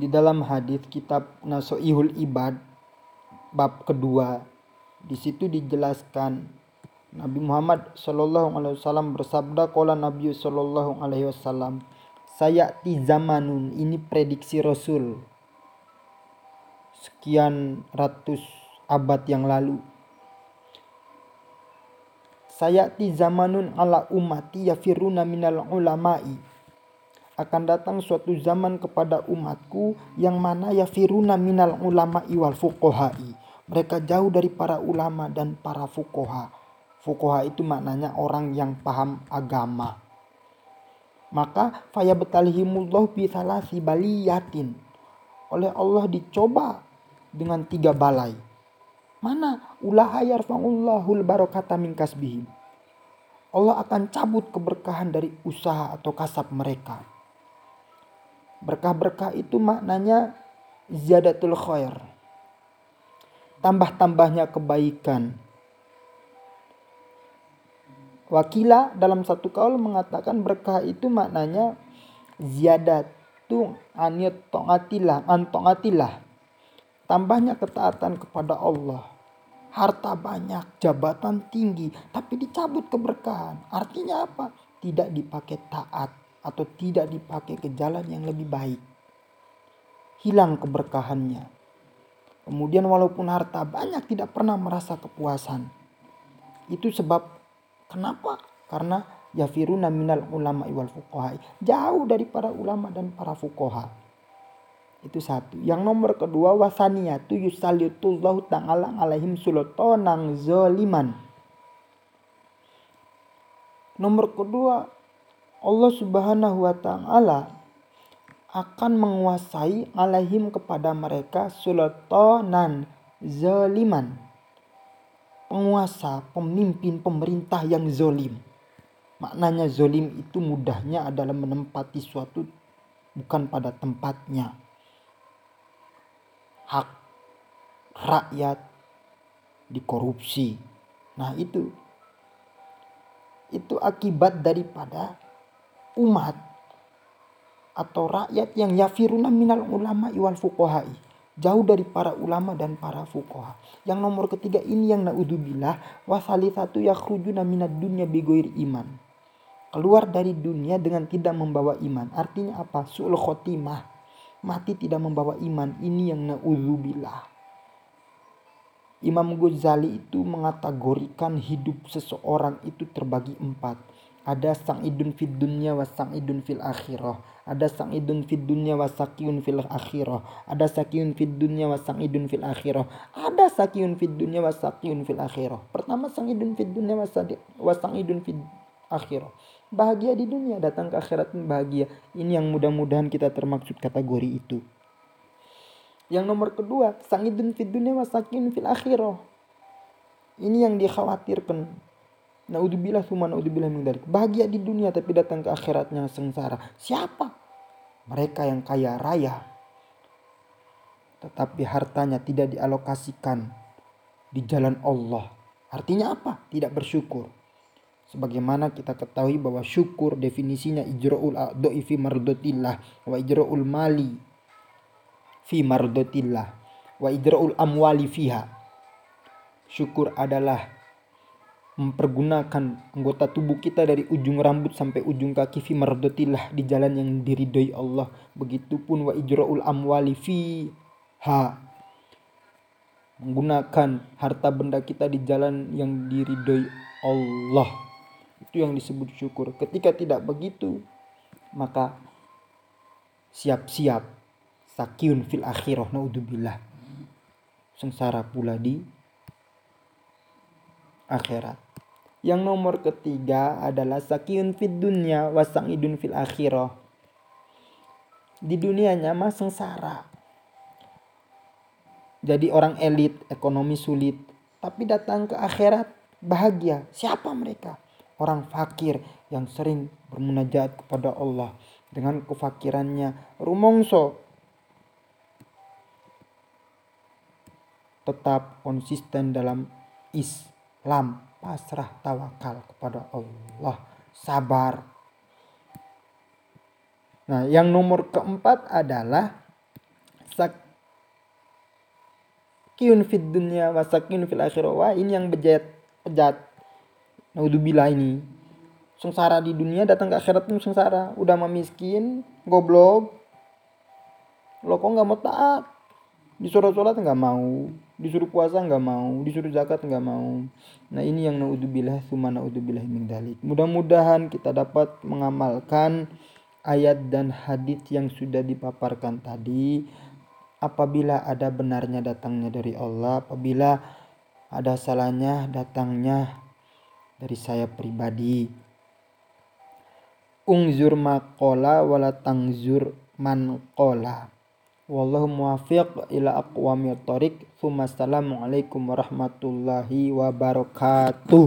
di dalam hadis kitab Nasoihul Ibad bab kedua di situ dijelaskan Nabi Muhammad Shallallahu Alaihi Wasallam bersabda kola Nabi Shallallahu Alaihi Wasallam saya ti zamanun ini prediksi Rasul. Sekian ratus abad yang lalu. Saya ti zamanun ala umati yafiruna minal ulama'i akan datang suatu zaman kepada umatku yang mana ya firuna minal ulama iwal fukohai. Mereka jauh dari para ulama dan para fukoha. Fukoha itu maknanya orang yang paham agama. Maka faya betalihimullah bisalasi baliyatin. Oleh Allah dicoba dengan tiga balai. Mana ulaha yarfa'ullahul barokata min kasbihim. Allah akan cabut keberkahan dari usaha atau kasab mereka. Berkah-berkah itu maknanya ziyadatul khair. Tambah-tambahnya kebaikan. Wakila dalam satu kaul mengatakan berkah itu maknanya ziyadatu aniyat tongatilah, antongatilah. Tambahnya ketaatan kepada Allah. Harta banyak, jabatan tinggi, tapi dicabut keberkahan. Artinya apa? Tidak dipakai taat atau tidak dipakai ke jalan yang lebih baik. Hilang keberkahannya. Kemudian walaupun harta banyak tidak pernah merasa kepuasan. Itu sebab kenapa? Karena yafiruna minal ulama iwal fukoha. Jauh dari para ulama dan para fukoha. Itu satu. Yang nomor kedua wasaniyatu yusalitullahu ta'ala alaihim sultanang zoliman. Nomor kedua Allah Subhanahu wa taala akan menguasai alaihim kepada mereka sultanan zaliman penguasa, pemimpin, pemerintah yang zolim. Maknanya zolim itu mudahnya adalah menempati suatu bukan pada tempatnya. Hak rakyat dikorupsi. Nah itu itu akibat daripada umat atau rakyat yang yafiruna minal ulama iwal fukohai jauh dari para ulama dan para fukoha. Yang nomor ketiga ini yang naudzubillah wasali satu yakhrujuna minad dunya bigoir iman. Keluar dari dunia dengan tidak membawa iman. Artinya apa? Su'ul khotimah. Mati tidak membawa iman. Ini yang naudzubillah. Imam Ghazali itu mengategorikan hidup seseorang itu terbagi empat ada sang idun fid dunya wa sang idun fil akhirah. Ada sang idun fid dunya wa sakiyun fil akhirah. Ada sakiyun fid dunya wa sang idun fil akhirah. Ada sakiyun fid dunya wa sakiyun fil akhirah. Pertama sang idun fid dunya wa sang idun fid akhirah. Bahagia di dunia datang ke akhirat pun bahagia. Ini yang mudah-mudahan kita termaksud kategori itu. Yang nomor kedua sang idun fid dunya wa sakiyun fil akhirah. Ini yang dikhawatirkan Naudzubillah summa naudzubillah min dalik. Bahagia di dunia tapi datang ke akhiratnya sengsara. Siapa? Mereka yang kaya raya. Tetapi hartanya tidak dialokasikan di jalan Allah. Artinya apa? Tidak bersyukur. Sebagaimana kita ketahui bahwa syukur definisinya ijra'ul a'dha'i fi mardotillah wa ijra'ul mali fi mardotillah wa ijra'ul amwali fiha. Syukur adalah mempergunakan anggota tubuh kita dari ujung rambut sampai ujung kaki fi mardotillah di jalan yang diridhoi Allah. Begitupun wa ijra'ul amwali fi ha menggunakan harta benda kita di jalan yang diridhoi Allah. Itu yang disebut syukur. Ketika tidak begitu, maka siap-siap sakiun fil akhirah naudzubillah. Sengsara pula di akhirat. Yang nomor ketiga adalah sakiyun fid dunya idun fil akhirah. Di dunianya mah sengsara. Jadi orang elit, ekonomi sulit, tapi datang ke akhirat bahagia. Siapa mereka? Orang fakir yang sering bermunajat kepada Allah dengan kefakirannya rumongso tetap konsisten dalam Islam pasrah tawakal kepada Allah. Sabar. Nah yang nomor keempat adalah sakyun fid dunya wa sakyun fil akhirah. Wah ini yang bejat bejat. Naudzubillah ini. Sengsara di dunia datang ke akhirat pun sengsara. Udah mah miskin goblok. Lo kok nggak mau taat? Disuruh sholat nggak mau disuruh puasa nggak mau disuruh zakat nggak mau. Nah ini yang naudzubillah summa naudzubillah min dalik mudah-mudahan kita dapat mengamalkan ayat dan hadis yang sudah dipaparkan tadi. Apabila ada benarnya datangnya dari Allah apabila ada salahnya datangnya dari saya pribadi. Ungzur makola wala tangzur Wallahu muwafiq ila aqwamil thoriq. Assalamualaikum warahmatullahi wabarakatuh.